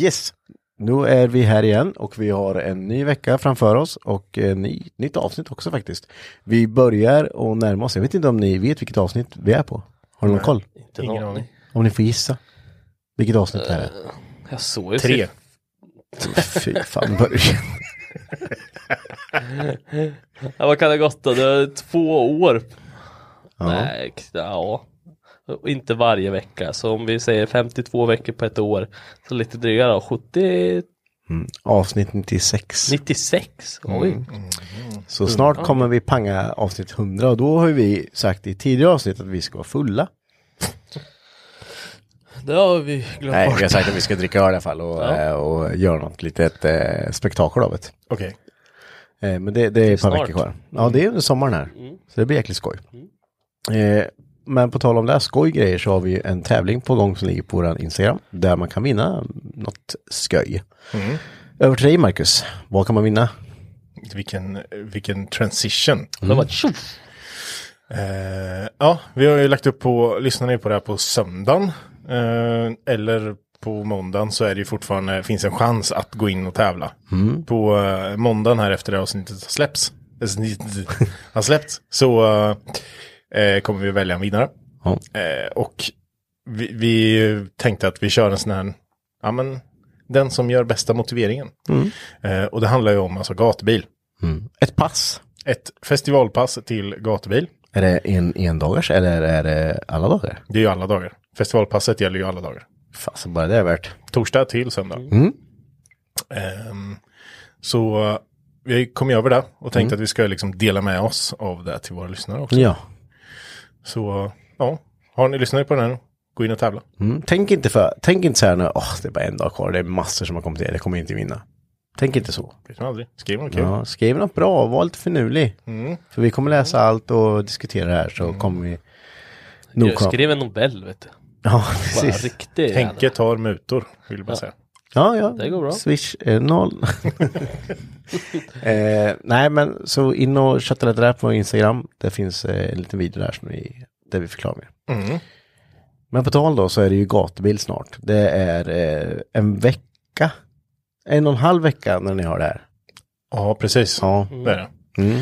Yes, nu är vi här igen och vi har en ny vecka framför oss och en ny, nytt avsnitt också faktiskt. Vi börjar och närma oss, jag vet inte om ni vet vilket avsnitt vi är på. Har ni någon koll? Inte Ingen aning. Om ni får gissa. Vilket avsnitt det här är? Jag såg ju Tre. Fy fan, börja. Ja, vad kan det gått då? Det är två år. Nej, ja. Och Inte varje vecka. Så om vi säger 52 veckor på ett år. Så lite dryga då. 70, Mm. Avsnitt 96. 96. Oj. Mm. Så snart kommer vi panga avsnitt 100 och då har vi sagt i tidigare avsnitt att vi ska vara fulla. Det har vi glömt Nej, bort. vi har sagt att vi ska dricka öl i alla fall och, Ja. eh, och göra något litet eh, spektakel av det. Okej. Eh, men det, det är ett par snart. veckor kvar. Ja, det är under sommaren här. Så det blir jäkligt skoj. Eh, men på tal om det här skojgrejer så har vi en tävling på gång som ligger på vår Instagram. Där man kan vinna något skoj. Över till dig Marcus. Vad kan man vinna? Vilken, vilken transition. Var tjoff. Eh, ja, vi har ju lagt upp på, lyssnar ni på det här på söndagen eh, eller på måndagen så är det ju fortfarande, finns en chans att gå in och tävla. På eh, måndagen här efter det avsnittet har släppts, avsnittet har släppts, så eh, kommer vi välja en vinnare. Ja. Eh, och vi, vi tänkte att vi kör en sån här, ja men, den som gör bästa motiveringen. Eh, och det handlar ju om alltså gatubil. Ett pass. Ett festivalpass till gatubil. Är det en endagars eller är det alla dagar? Det är ju alla dagar. Festivalpasset gäller ju alla dagar. Fasen bara det är värt. Torsdag till söndag. Mm. Ehm, så eh, vi kom ju över det och tänkte att vi ska liksom dela med oss av det till våra lyssnare också. Ja. Så ja, har ni lyssnat på den här, gå in och tävla. Mm. Tänk inte för, tänk inte så här nu, åh det är bara en dag kvar, det är massor som har kommit in, det kommer inte vinna. Tänk inte så. Aldrig. Skriv något kul. Ja, skriv något bra, var lite finurlig. För vi kommer läsa allt och diskutera det här så kommer vi nog kom- skrev en Nobel vet du. Ja, precis. riktigt. Henke tar mutor, vill jag bara säga. Ja, ja. Det går bra. Swish är noll. eh, nej, men så in och chatta lite där på Instagram. Det finns eh, en liten video där som vi, där vi förklarar mer. Mm. Men på tal då så är det ju gatubil snart. Det är eh, en vecka, en och en halv vecka när ni har det här. Ja, precis. Ja. Det är det. Mm.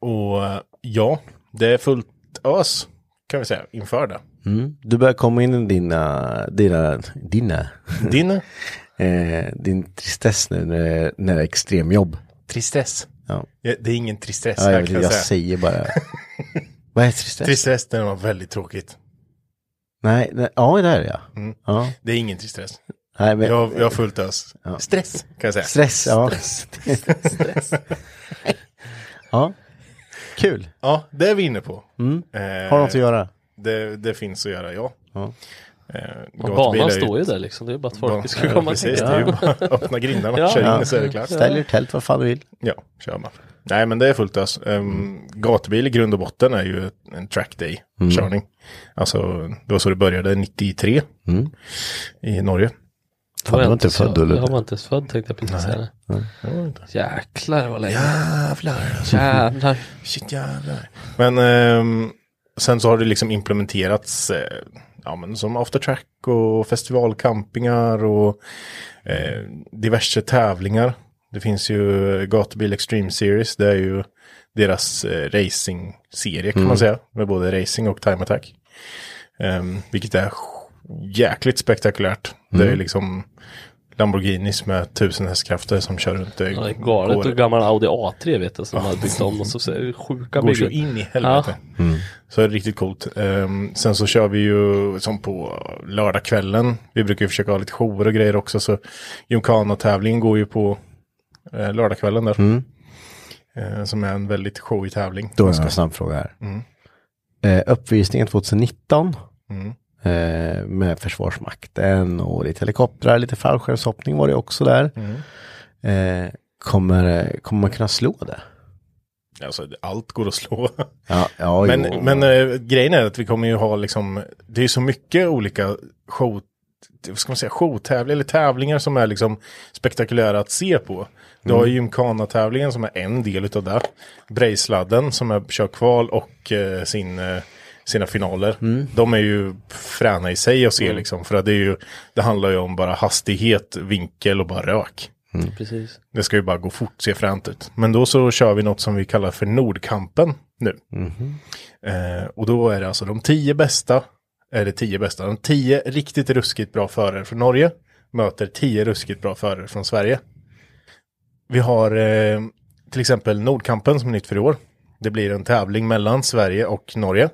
Och eh, ja, det är fullt ös kan vi säga inför det. Mm. Du börjar komma in i dina, dina, dina, Din eh, din tristess nu när, när det är extremjobb. tristess. Ja. Det är ingen tristess Ja, jag, kan jag jag säga. säger bara. Vad är tristess? Tristess, det var väldigt tråkigt. Nej, nej, ja det är det ja. Mm. ja. Det är ingen tristess. Nej, men, Jag, jag har fullt ös. Ja. Stress kan jag säga. Stress, ja. ja. Kul. Ja, det är vi inne på. Mm. Eh, Har något att göra? Det, det finns att göra, ja. Ja. Eh, banan står ju där liksom. Det är bara att folk ska ja, komma precis, till. det är ju bara att öppna grindarna, Ja. kör in Ja. så är det klart. Ställ er tält vad fan du vill. Ja, kör man. Nej men det är fullt ös. Um, gatubil i grund och botten är ju en track day körning. Alltså det var så det började 93 i Norge. Fan, du var inte född, eller? Jag var inte ens född tänkte jag precis säga. Jäklar vad länge. Jävlar. Jävlar. Shit jävlar. Men ehm, sen så har det liksom implementerats eh, ja, men som aftertrack och festivalcampingar och eh, diverse tävlingar. Det finns ju Gatubil Extreme Series. Det är ju deras eh, racing-serie kan man säga. Med både racing och time attack. Ehm, vilket är jäkligt spektakulärt. Det är liksom Lamborghinis med tusen hästkrafter som kör runt. Ja, det är galet. går- Och gammal Audi A3 vet jag som hade byggt om och så, så är sjuka går så byggen. in i helvete. Så det är riktigt coolt. Ehm, sen så kör vi ju som på lördagskvällen. Vi brukar ju försöka ha lite shower och grejer också. Så Gymkhana-tävlingen går ju på eh, lördagskvällen där. Eh, som är en väldigt showig tävling. Då har jag en snabb fråga här. Eh, uppvisningen 2019 eh, med Försvarsmakten och lite helikoptrar, lite fallskärmshoppning var det också där. Eh, kommer, kommer man kunna slå det? Alltså, allt går att slå. Ja, ja men jo. men eh, grejen är att vi kommer ju ha liksom, det är så mycket olika show, vad ska man säga, showtävlingar eller tävlingar som är liksom spektakulära att se på. Du har ju Gymkhana-tävlingen som är en del utav det. Brejsladden som är kör kval och eh, sin, eh, sina finaler. De är ju fräna i sig att se liksom. För att det, är ju, det handlar ju om bara hastighet, vinkel och bara rök. Precis. Det ska ju bara gå fort, se fränt ut. Men då så kör vi något som vi kallar för Nordkampen nu. Eh, och då är det alltså de tio bästa, är det tio bästa, de tio riktigt ruskigt bra förare från Norge möter tio ruskigt bra förare från Sverige. Vi har eh, till exempel Nordkampen som är nytt för i år. Det blir en tävling mellan Sverige och Norge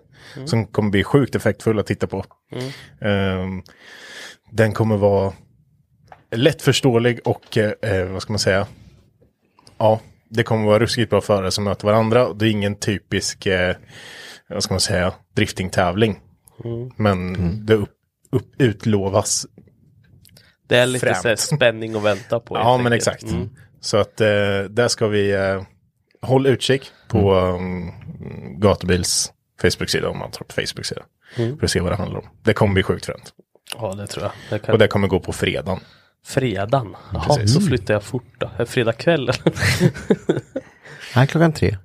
som kommer bli sjukt effektfull att titta på. Ehm, den kommer vara lättförståelig och eh, vad ska man säga? Ja, det kommer vara ruskigt bra förare som möter varandra. Det är ingen typisk, eh, vad ska man säga, driftingtävling. Men det upp, upp, utlovas. Det är lite så här spänning att vänta på. Ja, men enkelt. exakt. Mm. Så att eh, där ska vi eh, hålla utkik på um, Gatubils Facebook-sida om man tar på Facebook-sida. För att se vad det handlar om. Det kommer bli sjukt fränt. Ja, det tror jag. Det kan... Och det kommer gå på fredagen. Fredagen. Jaha, Precis. så flyttar jag fort då. Är det Fredag kväll? Nej, klockan tre.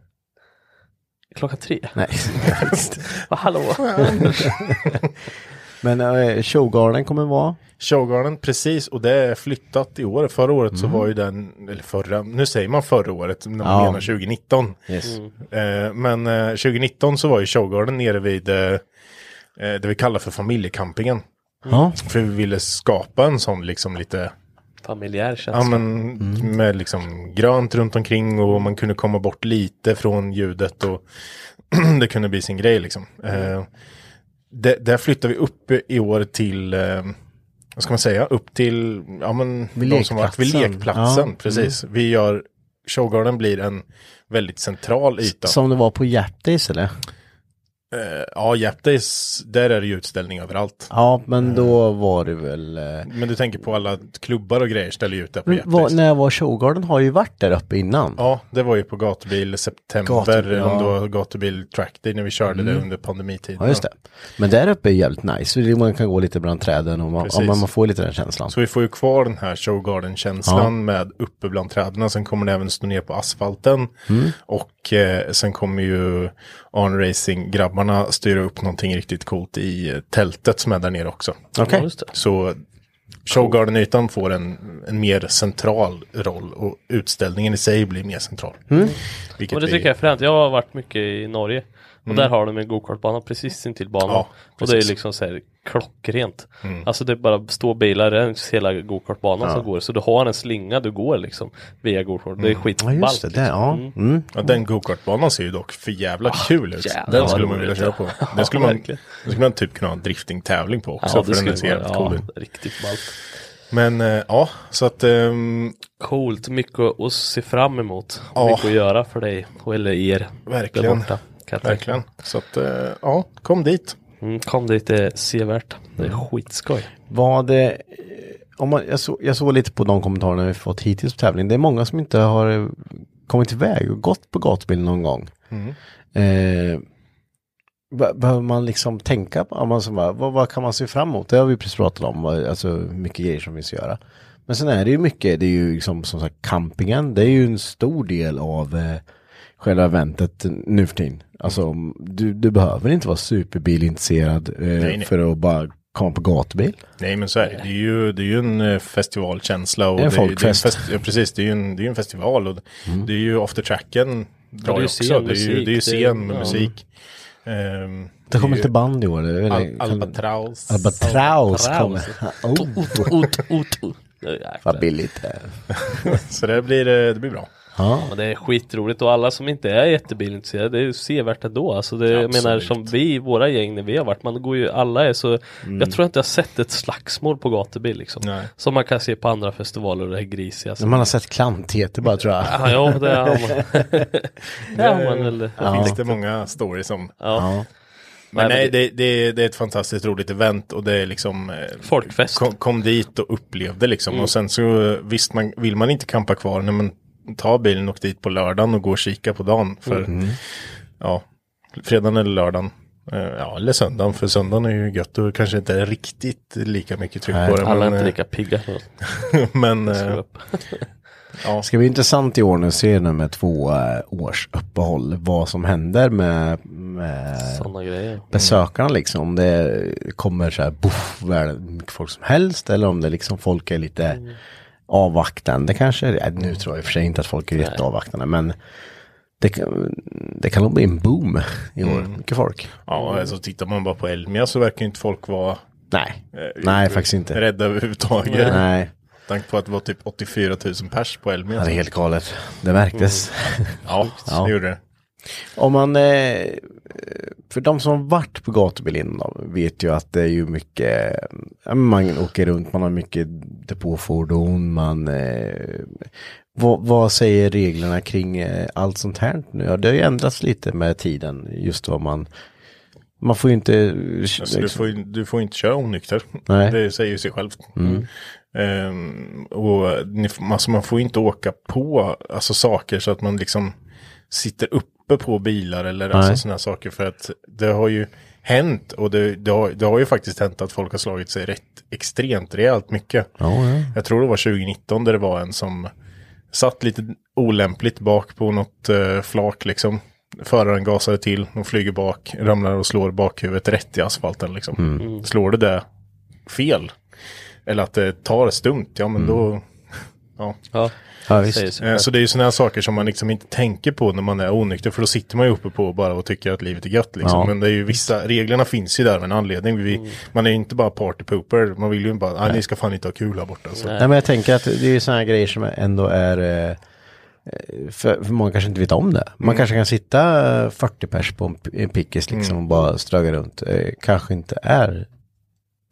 Klockan tre? Nej. Va, hallå? Men eh, Showgarden kommer vara? Showgarden, precis, och det är flyttat i år. Förra året så var ju den, eller förra, nu säger man förra året, när man Ja. menar 2019. Yes. Eh, men eh, 2019 så var ju Showgarden nere vid eh, eh, det vi kallar för familjecampingen. Ja. För vi ville skapa en sån liksom lite, Familjär känsla. ja men med liksom grönt runt omkring och man kunde komma bort lite från ljudet och det kunde bli sin grej liksom. Eh, det, där flyttar vi upp i år till, eh, vad ska man säga, upp till, ja men, Vid de som varit vid lekplatsen. Ja. precis. Vi gör, Showgarden blir en väldigt central yta. Som det var på Japdays eller? Eh, ja, Japdays, där är det ju utställning överallt. Ja, men då var det väl... eh, Men du tänker på alla klubbar och grejer ställer ju ut där på Japdays. när var Showgarden har ju varit där uppe innan. Ja, det var ju på gatubil september, Gatubil, om ja. var gatubil track day när vi körde det under pandemitiden. Ja, just det. Men där uppe är jävligt nice. Man kan gå lite bland träden och man, ja, man får lite den känslan. Så vi får ju kvar den här showgarden-känslan Ja. med uppe bland träden. Sen kommer det även stå ner på asfalten. Mm. Och eh, sen kommer ju Arn Racing-grabbarna styra upp någonting riktigt coolt i eh, tältet som är där nere också. Ja, det. Så Showgarden-ytan får en, en mer central roll och utställningen i sig blir mer central. Mm. Vilket Och det vi- tycker jag är fränt. Jag har varit mycket i Norge. Och där har de en gokartbana precis intill banan. Ja, och det är liksom så här klockrent. Alltså det är bara stå bilar längs hela gokartbanan som går. Så du har en slinga du går liksom via gokart. Det är Ja, skitballt. just det. Där, ja. Mm. Ja, den gokartbanan ser ju dock för jävla kul ut. jävlar Den skulle man vilja köra på. Ja, Den skulle man, den skulle man typ kunna ha en driftingtävling på också. Ja, för det den skulle ser jävligt ja, cool ut. riktigt ballt. Men eh, ja, så att ehm, Coolt, mycket att se fram emot. Ja. Mycket att göra för dig, eller er. Verkligen. Där borta, verkligen. Så att eh, ja, kom dit. Mm, kom dit, det är sevärt. Det är skitskoj. Var det, eh, om man, jag, så, jag såg lite på de kommentarerna vi fått hittills på tävlingen. Det är många som inte har eh, kommit iväg och gått på gatubil någon gång. Eh, be- behöver man liksom tänka på, man som bara, vad, vad kan man se fram emot? Det har vi precis pratat om, vad- alltså mycket grejer som vi ska göra. Men sen är det ju mycket, det är ju liksom som sagt campingen, det är ju en stor del av eh, själva eventet nu för tiden. Alltså om- du, du behöver inte vara superbilintresserad eh, nej. för att bara komma på gatubil. Nej men så är det. Det är ju, det är ju en eh, festivalkänsla. Och Det är en det, folkfest. Det är en fest, ja, precis, det är ju en, det är ju en festival. Och det är ju after tracken drar det är ju också. scen, Det är ju, det är ju scen med ja. musik. Ehm, Det kommer är inte band i år. Al kan- Albatraus. Albatraus Albatraus. kommer. Oh, vad billigt det är. Så det blir, eh, det blir bra. Ja. Ja, det är skitroligt och alla som inte är jättebilintresserade det är ju sevärt ändå. Alltså det, jag menar som vi, våra gäng när vi har varit, man går ju, alla är så Jag tror inte jag har sett ett slagsmål på gatubil liksom. Nej. Som man kan se på andra festivaler och det är grisiga. Man har sett klantigheter bara tror jag. Ja, ja, det har man. det har man väl. Det finns det många stories om. Ja. Men Nej, nej, men det, det, det är ett fantastiskt roligt event och det är liksom eh, Folkfest. Kom, kom dit och upplevde liksom och sen så visst man, vill man inte campa kvar, nej men ta bilen och dit på lördagen och gå och kika på dagen för ja, fredagen eller lördagen. eh, Ja, eller söndagen, för söndagen är ju gött och kanske inte är riktigt lika mycket tryck Nej, på det. Alla är men, inte eh, lika pigga. men eh, Det ska bli intressant i år nu se nu med två års uppehåll vad som händer med, med besökarna liksom. Om det kommer så här boff, folk som helst eller om det liksom folk är lite avvaktande kanske. Nu tror jag i och för sig inte att folk är jätteavvaktande men det kan, det kan nog bli en boom i år. Mycket folk. ja, alltså tittar man bara på Elmia så verkar inte folk vara Nej, eh, nej faktiskt inte. rädda överhuvudtaget. Nej, Tanke på att det var typ 84 000 pers på Elmia. ja, det är helt galet. Det märktes. Ja, Ja. det gjorde det. Om man, eh, för de som har varit på gatubil innan då, vet ju att det är ju mycket, man åker runt, man har mycket depåfordon, man, eh, vad, vad säger reglerna kring eh, allt sånt här nu? Ja, det har ju ändrats lite med tiden, just vad man, man får ju inte, Alltså, du, får, du får inte köra onykter. Nej. Det säger sig självt. Ehm, och ni, alltså, man får inte åka på alltså, saker så att man liksom sitter uppe på bilar eller alltså, Nej. sådana saker. För att det har ju hänt och det, det, har, det har ju faktiskt hänt att folk har slagit sig rätt extremt rejält mycket. ja, ja. Jag tror det var 2019 där det var en som satt lite olämpligt bak på något eh, flak liksom. Föraren gasade till, de flyger bak, ramlar och slår bakhuvudet rätt i asfalten liksom. Slår det där fel, eller att det tar stumt, ja men då... Ja. Ja, ja visst. Eh. Så det är ju sådana här saker som man liksom inte tänker på när man är onykter, för då sitter man ju uppe på bara och tycker att livet är gött liksom. Ja. Men det är ju vissa, reglerna finns ju där med en anledning. Vi, Man är ju inte bara partypooper, man vill ju bara, nej ni ska fan inte ha kul här borta. Så. Nej men jag tänker att det är ju sådana grejer som ändå är eh, eh, för, för många kanske inte vet om det. Man kanske kan sitta eh, 40 pers på en, pickis liksom och bara ströga runt. Eh, kanske inte är.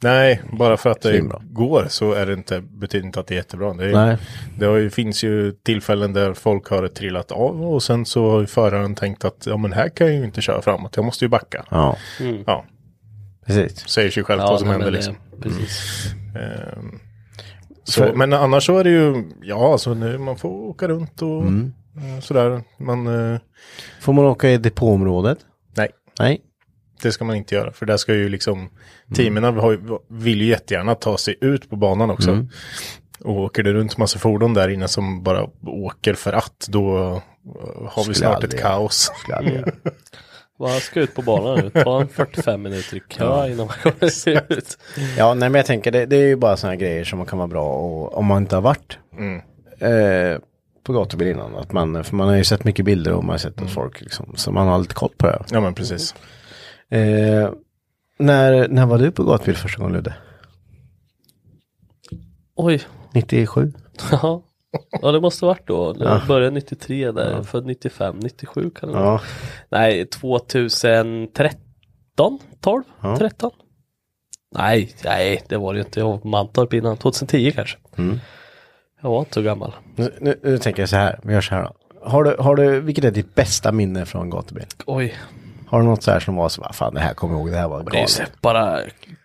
Nej, bara för att det Svinbra. går så är det inte, betyder inte att det är jättebra. Det, är, Nej. det har ju, finns ju tillfällen där folk har trillat av och sen så har ju föraren tänkt att ja men här kan jag ju inte köra framåt, jag måste ju backa. Ja, Ja, precis. säger sig självt Ja, vad som nej, händer men det- liksom. Precis. Ehm, så, För- Men annars så är det ju, ja alltså nu, man får åka runt och Mm. eh, sådär. Man, eh, Får man åka i depåområdet? nej, Nej. Det ska man inte göra. För där ska ju liksom, teamen vill ju jättegärna ta sig ut på banan också. Mm. Och åker det runt massa fordon där inne som bara åker för att, då eh, har vi snart aldrig ett kaos. Bara ska ut på banan nu. Ta en 45 minuter i kö innan man kommer ut. Ja, nej men jag tänker det, det är ju bara sådana grejer som kan vara bra och, om man inte har varit Mm. eh, på gatubil innan. Att man, för man har ju sett mycket bilder och man har sett Mm. hos folk liksom. Så man har lite koll på det. Ja men precis. Eh, när, när var du på gatubil första gången Ludde? Oj. 97? Ja. Ja det måste varit då. Det Ja. började 93 där. Född 95, 97 kan det vara. Ja. Nej 2013? 12? Ja. 13? Nej, nej det var det ju inte. Jag var på Mantorp innan. 2010 kanske. Mm. Jag var inte så gammal. Nu, nu, nu tänker jag så här, vi gör så här då. Har du, har du, vilket är ditt bästa minne från gatubil? Oj. Har du något så här som var så, "Ah, fan det här kommer jag ihåg, det här var Det är ju galet. så bara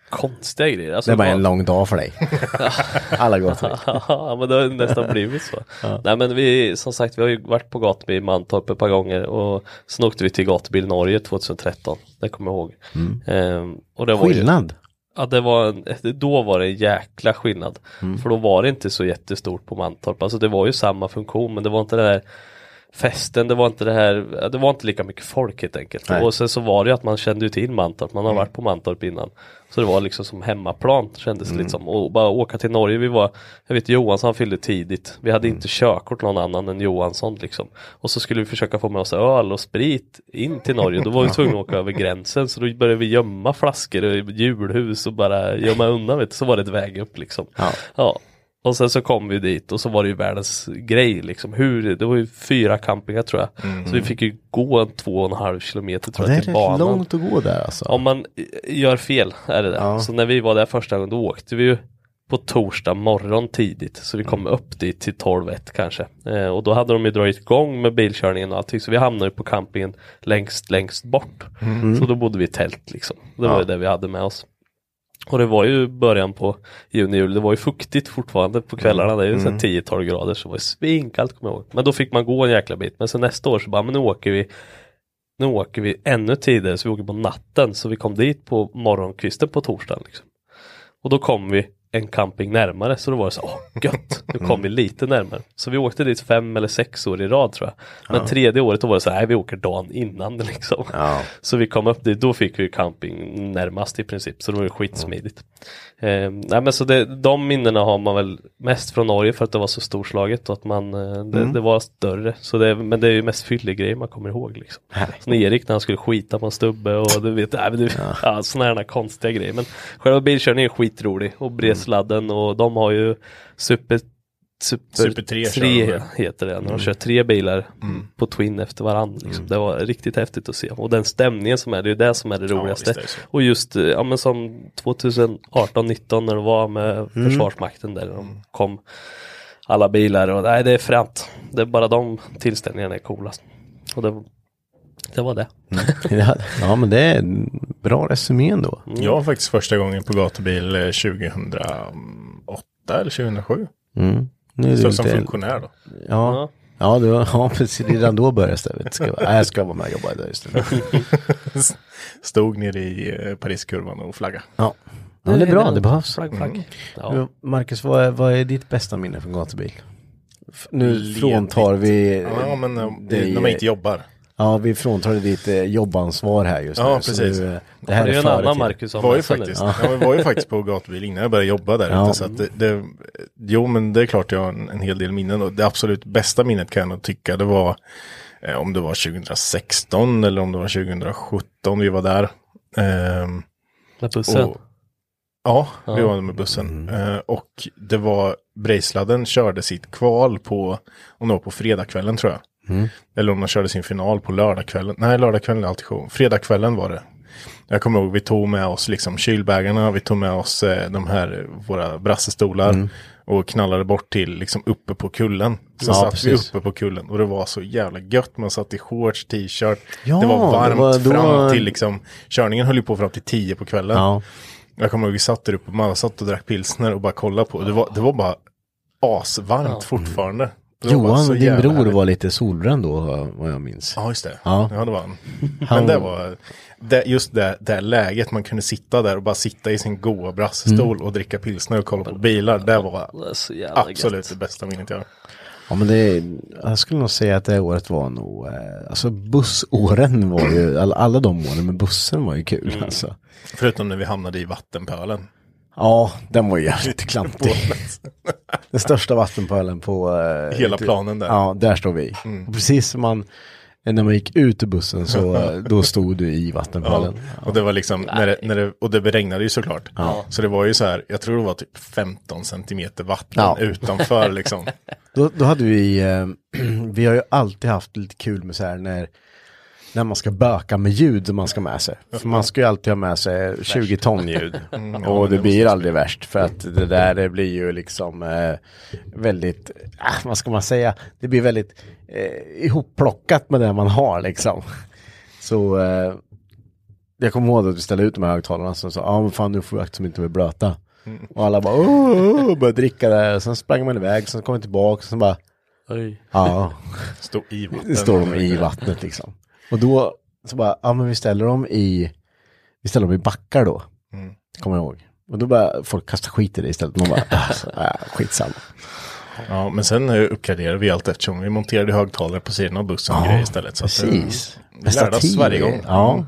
konstiga grejer. Alltså, Det är bara var- en lång dag för dig. Alla gator. ja men det har nästan blivit så. Nej men vi, som sagt, vi har ju varit på gatubil i Mantorp ett par gånger och sen åkte vi till gatubil Norge 2013. Det kommer jag ihåg. Ehm, och det var ju, Skillnad. Ja det var en, då var det en jäkla skillnad. För då var det inte så jättestort på Mantorp. Alltså det var ju samma funktion men det var inte det där festen, det var inte det här, det var inte lika mycket folk helt enkelt. Nej. Och sen så var det ju att man kände ju till Mantorp, man har varit på Mantorp innan. Så det var liksom som hemmaplan kändes det lite som. Och bara åka till Norge, vi var, jag vet Johansson fyllde tidigt. Vi hade inte körkort någon annan än Johansson liksom. Och så skulle vi försöka få med oss öl och sprit in till Norge. Då var vi tvungna att åka över gränsen. Så då började vi gömma flaskor i julhus och bara gömma undan vet du. Så var det ett väg upp liksom. Ja. Ja. Och sen så kom vi dit och så var det ju världens grej liksom. Hur, det var ju fyra campingar tror jag. Så vi fick ju gå en två och en halv kilometer tror Det jag är till banan. långt att gå där alltså. Om man gör fel är det det. Ja. Så när vi var där första gången då åkte vi ju på torsdag morgon tidigt. Så vi kom Mm. upp dit till 12-1 kanske. Eh, och då hade de ju dragit igång med bilkörningen och allting. Så vi hamnade ju på campingen längst, längst bort. Så då bodde vi i tält liksom. Det var Mm. Ja. ju det vi hade med oss. Och det var ju början på juni, juli. Det var ju fuktigt fortfarande på kvällarna. Det är ju mm. 10-12 grader så det var ju svinkallt kommer jag ihåg. Men då fick man gå en jäkla bit. Men sen nästa år så bara, men nu åker vi nu åker vi ännu tidigare så vi åker på natten så vi kom dit på morgonkvisten på torsdagen. Liksom. Och då kom vi en camping närmare så då var det så åh gött, nu kom vi lite närmare. Så vi åkte dit fem eller sex år i rad tror jag. Men tredje året då var det så här, nej vi åker dagen innan liksom. Ja. Så vi kom upp dit, då fick vi camping närmast i princip, så då var det skitsmidigt. Eh, nej men så det, de minnena har man väl mest från Norge för att det var så storslaget och att man, eh, det, det var större. Så det, men det är ju mest fyllig grejer man kommer ihåg liksom. Som Erik när han skulle skita på en stubbe och du vet, nej, men du, ja. sådana här konstiga grejer. Men själva bilkörningen är skitrolig och bredsladden och de har ju super Super, Super 3 kör de tre med. heter det, när de kör tre bilar på Twin efter varandra. Liksom. Det var riktigt häftigt att se. Och den stämningen som är, det är ju det som är det Ja, roligaste. är det och just, eh, ja men som 2018-19 när det var med Försvarsmakten där de kom alla bilar och nej det är fränt. Det är bara de tillställningarna är coolast. Och det, det var det. Ja, ja men det bra resumé ändå. Jag var faktiskt första gången på gatubil eh, 2008 eller 2007. Mm. Nu är Så du som lite- funktionär då. Ja, ja, du, ja precis. Redan då började det. Ska, jag- nej, jag ska vara med och jobba där just nu. Stod nere i eh, Pariskurvan och flagga. Ja. ja, det är bra. Det behövs. Flagg, flagg. Ja. Du, Marcus, vad är, vad är ditt bästa minne från gatubil? Nu Ledigt. fråntar vi... Ja, men eh, dig- när man inte jobbar. Ja, vi fråntar dig ditt eh, jobbansvar här just Ja, nu. så precis. nu, eh, det här är ju en annan. Marcus som var ju faktiskt, ja. men var ju faktiskt på gatubil innan jag började jobba där Ja. Så att det, det, jo men det är klart jag har en, en hel del minnen. Och det absolut bästa minnet kan jag nog tycka det var eh, om det var 2016 eller om det var 2017 vi var där. Ehm, Med bussen. och, ja, vi var med bussen. Eh, och det var Brejsladden körde sitt kval på, om det var på fredagskvällen tror jag. Eller om de körde sin final på lördagskvällen. Nej, lördagskvällen är alltid show. Fredagskvällen var det. Jag kommer ihåg, vi tog med oss liksom kylbägarna, vi tog med oss eh, de här, våra brassestolar. Och knallade bort till liksom uppe på kullen. Så Ja, satt precis. vi uppe på kullen och det var så jävla gött. Man satt i shorts, t-shirt. Ja, det var varmt det var då- fram till liksom, körningen höll ju på fram till tio på kvällen. Ja. Jag kommer ihåg vi satt där uppe, man satt och drack pilsner och bara kollade på. Det var, det var bara asvarmt fortfarande. Johan, din bror, härligt. var lite solbränd då, vad jag minns. Ja, just det. Ja. Ja, det var han. Men det var det, just det, det läget man kunde sitta där och bara sitta i sin goa brassestol och dricka pilsner och kolla på bilar. Det var Det absolut gött. det bästa minnet jag har. Ja men det, jag skulle nog säga att det året var nog, eh, alltså bussåren var ju, alla, alla de åren med bussen var ju kul Mm. alltså. Förutom när vi hamnade i vattenpölen. Ja, den var ju jävligt klantig. Den största vattenpölen på... eh, Hela planen där. Ja, där står vi. Och precis som man, när man gick ut ur bussen så, eh, då stod du i Ja, vattenpölen. och det var liksom, när det, när det, och det regnade ju såklart. Så det var ju så här, jag tror det var typ 15 centimeter vatten Ja. utanför liksom. Då, då hade vi, eh, vi har ju alltid haft lite kul med så här när, när man ska böka med ljud som man ska med sig. För man ska ju alltid ha med sig 20 ton ljud. och det blir aldrig värst för att det där det blir ju liksom eh, väldigt, ah, vad ska man säga, det blir väldigt eh, ihopplockat med det man har liksom. Så eh, jag kommer ihåg att vi ställde ut de här högtalarna så sa ja men fan nu får vi akta som inte blir blöta. Och alla bara åh, åh, började dricka där, sen sprang man iväg, sen kom man tillbaka, sen bara Oj. ja, Stå i vatten. det står de i vattnet liksom. Och då så bara, ja men vi ställer dem i, vi ställer dem i backar då. Kommer jag ihåg. Och då började folk kasta skit i det istället. Man bara, alltså, äh, skitsamma. Ja, men sen eh, uppgraderade vi allt eftersom vi monterade högtalare på sidan av bussen och Ja, grejer istället. Så att, eh, Precis. vi lärde oss varje gång. Ja.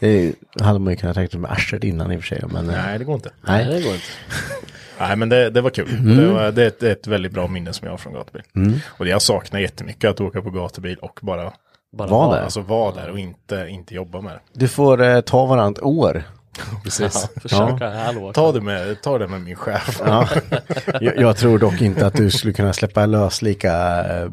Det hade man ju kunnat räkna med arslet innan i och för sig. Men, eh, Nej, det går inte. Nej, nej. det går inte. Nej, men det, det var kul. Mm. Det, var, det, är ett, det är ett väldigt bra minne som jag har från gatubil. Och det jag saknar jättemycket att åka på gatubil och bara Bara Var vara- det? Alltså vara där och inte, inte jobba med det. Du får eh, ta varannat år. Precis. Ja, försöka hallå. Ta det med, ta det med min chef. Ja. jag, jag tror dock inte att du skulle kunna släppa lös lika eh,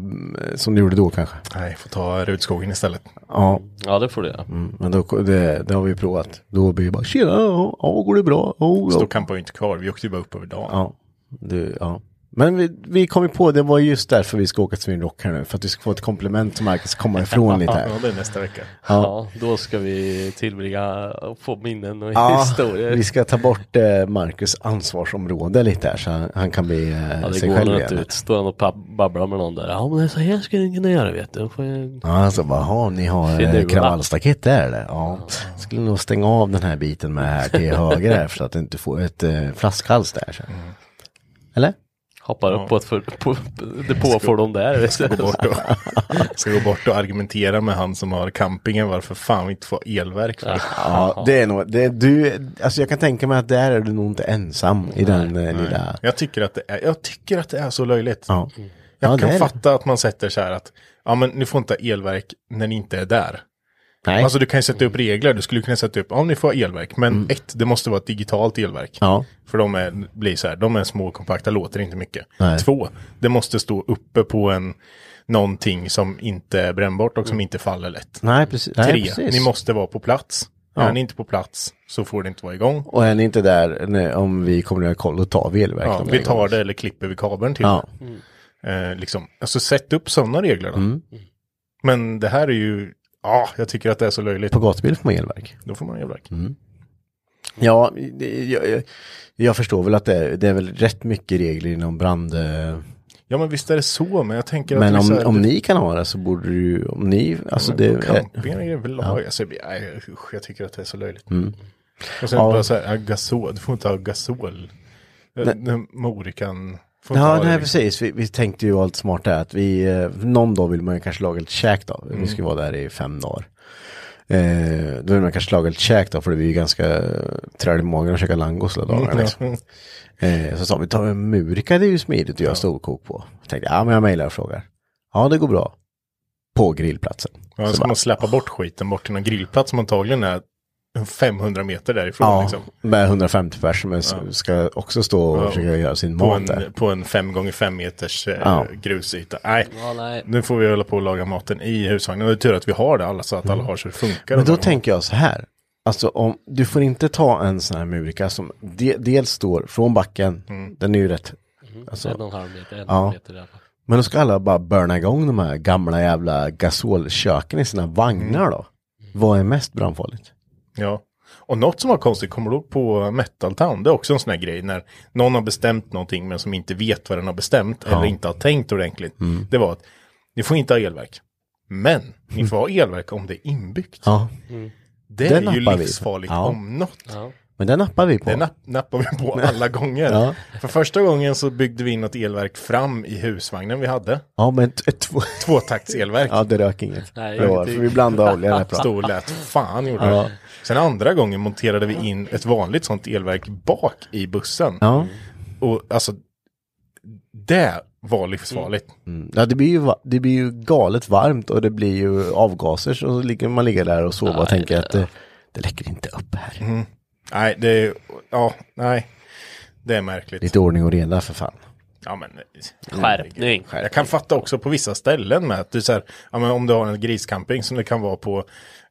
som du gjorde då kanske. Nej, får ta Rudskogen istället. Ja, Ja, det får du göra. mm, men då, det, det har vi provat. Då blir det bara tjena, ja, ja, går det bra? Ja, Så ja. då campade vi inte kvar, vi åkte ju bara upp över dagen. Ja, du, ja. Men vi, vi kom ju på, det var just därför vi ska åka till Rock här nu. För att vi ska få ett komplement som Marcus komma ifrån lite Ja, här. det är nästa vecka. Ja. då ska vi tillbringa få minnen och Ja, historier. vi ska ta bort eh, Marcus ansvarsområde lite här så han, han kan bli eh, Ja, det sig går själv igen. inte ut. Står han och babblar med någon där. Ja, men det är så här ska ni kunna göra vet du. Får jag... Ja, alltså bara, ha, ni har eh, kravallstaket där eller? Ja. Skulle nog stänga av den här biten med här till höger här så att du inte får ett eh, flaskhals där. Så. Mm. Eller? Hoppar upp på ett för, på, depåfordon där. du. Gå bort och, ska gå bort och argumentera med han som har campingen varför fan vi inte får elverk för. Ja, det är nog, det, du, alltså jag kan tänka mig att där är du nog inte ensam i den eh, lilla. Jag tycker att det är, jag tycker att det är så löjligt. Ja. Jag Ja, kan det. fatta att man sätter så här att ja men ni får inte ha elverk när ni inte är där. Nej. Alltså du kan ju sätta upp regler, du skulle kunna sätta upp, om ni får elverk, men ett, det måste vara ett digitalt elverk. Mm. ja. För de är, blir så här, de är små och kompakta, låter inte mycket. Nej. Två, det måste stå uppe på en, någonting som inte är brännbart och som inte faller lätt. Nej, precis. Nej, Tre, precis. ni måste vara på plats. Ja. Är ni inte på plats så får det inte vara igång. Och är ni inte där nej, om vi kommer att göra koll, då tar vi elverk. Ja, vi tar det eller klipper vi kabeln till. Ja. Eh, liksom, alltså sätt upp sådana regler då. Mm. Men det här är ju, ja, jag tycker att det är så löjligt. På gatubil får man elverk. Då får man elverk. Mm. Ja, det, jag, jag, jag förstår väl att det är, det är väl rätt mycket regler inom brand... eh, Ja men visst är det så, men jag tänker Men att om, vissa- om ni kan ha det så borde du om ni, alltså men det... på campingar är väl lag, alltså, usch, jag tycker att det är så löjligt. Mm. Och sen Ja. bara så här, ja, gasol, du får inte ha gasol. Den Morikan Ja, nej liksom. precis. Vi, vi tänkte ju allt smart där att vi, eh, någon dag vill man ju kanske laga lite käk då. Mm. Vi ska vara där i fem dagar. Eh, då vill man kanske laga lite käk då, för det är ju ganska träd i magen att käka langos hela dagarna. Liksom. Mm. Eh, så sa vi, ta en murika, det är ju smidigt att göra storkok på. Jag tänkte, ja men jag mejlar och frågar. Ja, det går bra. På grillplatsen. Ja, Så ska man släppa bort skiten bort till någon grillplats som antagligen är 500 meter därifrån. ja, Liksom. med 150 personer som ska också stå och Ja. försöka göra sin På, mat där. en, på en 5 gånger 5 meters eh, Ja. grusyta. Nej, Ja, nej. nu får vi hålla på och laga maten i husvagnen. Det är tur att vi har det alla så att alla har så det funkar. Mm. Men då tänker jag så här. Alltså om, du får inte ta en sån här murika som de, dels står från backen. Mm. Den är ju rätt. En Alltså, och en halv meter, en Ja. meter fall. men då ska alla bara burna igång de här gamla jävla gasolköken i sina vagnar Mm. då. Vad är mest brandfarligt? Ja. Och något som var konstigt, kommer du ihåg på Metal Town? Det är också en sån här grej när någon har bestämt någonting men som inte vet vad den har bestämt eller inte har tänkt ordentligt. Mm. Det var att ni får inte ha elverk. Men ni får ha elverk om det är inbyggt. Ja, det den är ju livsfarligt Ja. om något. Ja. men den nappar vi på. Det napp, nappar vi på alla gånger. Ja. För första gången så byggde vi in något elverk fram i husvagnen vi hade. Ja, men. Tvåtaktselverk. ja, det rök inget. Nej, det var, för vi blandade olja. Stod och lät fan gjorde Ja. det. Sen andra gången monterade vi in ett vanligt sånt elverk bak i bussen. Ja. Och alltså, det var livsfarligt. Mm. ja, det blir, ju, det blir ju galet varmt och det blir ju avgaser så ligger man ligger där och sover och tänker att det, det läcker inte upp här. Nej, det är, ja, nej. Det är märkligt. Lite ordning och reda för fan. Ja, men, Skärpning. jag kan fatta också på vissa ställen med att du så här, ja, men om du har en griscamping som det kan vara på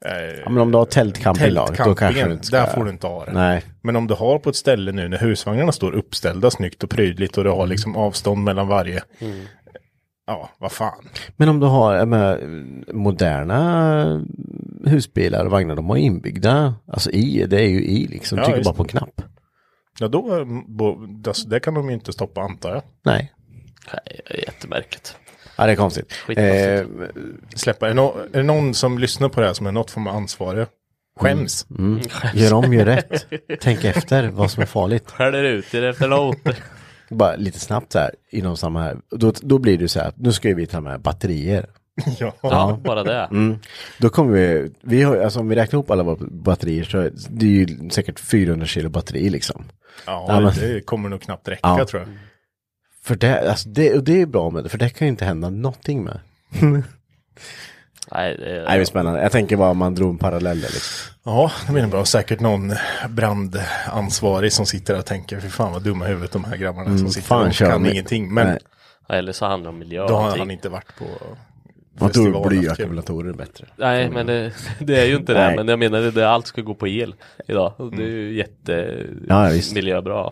eh, Ja, men om du har tältcamping då, kanske du inte ska... där får du inte ha det. Nej. Men om du har på ett ställe nu när husvagnarna står uppställda snyggt och prydligt och du har liksom avstånd mellan varje. ja, vad fan. Men om du har menar, moderna husbilar och vagnar, de har inbyggda, alltså i, det är ju i liksom, Ja, trycker bara på en knapp. Ja, då, eh, bo, alltså, det kan de ju inte stoppa antar jag. Nej, Nej, det är jättemärkligt. ja, det är konstigt. Eh, Släppa. Är, det nå- är det någon som lyssnar på det här som är något form av ansvarig? Skäms. mm, gör om, gör rätt. Tänk efter vad som är farligt. Skäller ut er efter låter. Bara lite snabbt så här, inom samma här. Då, då blir det så här, nu ska vi ta med batterier. Ja. Ja, bara det. Mm. Då kommer vi, vi har, alltså om vi räknar ihop alla våra batterier så är det ju säkert 400 kilo batteri liksom. Ja, Ja, men- det kommer nog knappt räcka Ja. tror jag. För det, alltså det, och det är bra med det, för det kan ju inte hända någonting med. Nej, det är... Nej, det är spännande. Jag tänker bara om man drog en parallell liksom. Ja, det blir bra. Säkert någon brandansvarig som sitter där och tänker, fy fan vad dumma huvudet de här grabbarna som sitter fan, och kan ingenting. Men Nej. Eller så handlar det om miljö då har han inte varit på Man tror festival. blyackumulatorer är bättre. Nej, men det, det är ju inte det. Men jag menar, det, det, allt ska gå på el idag. Och det är ju jätte Ja, miljöbra.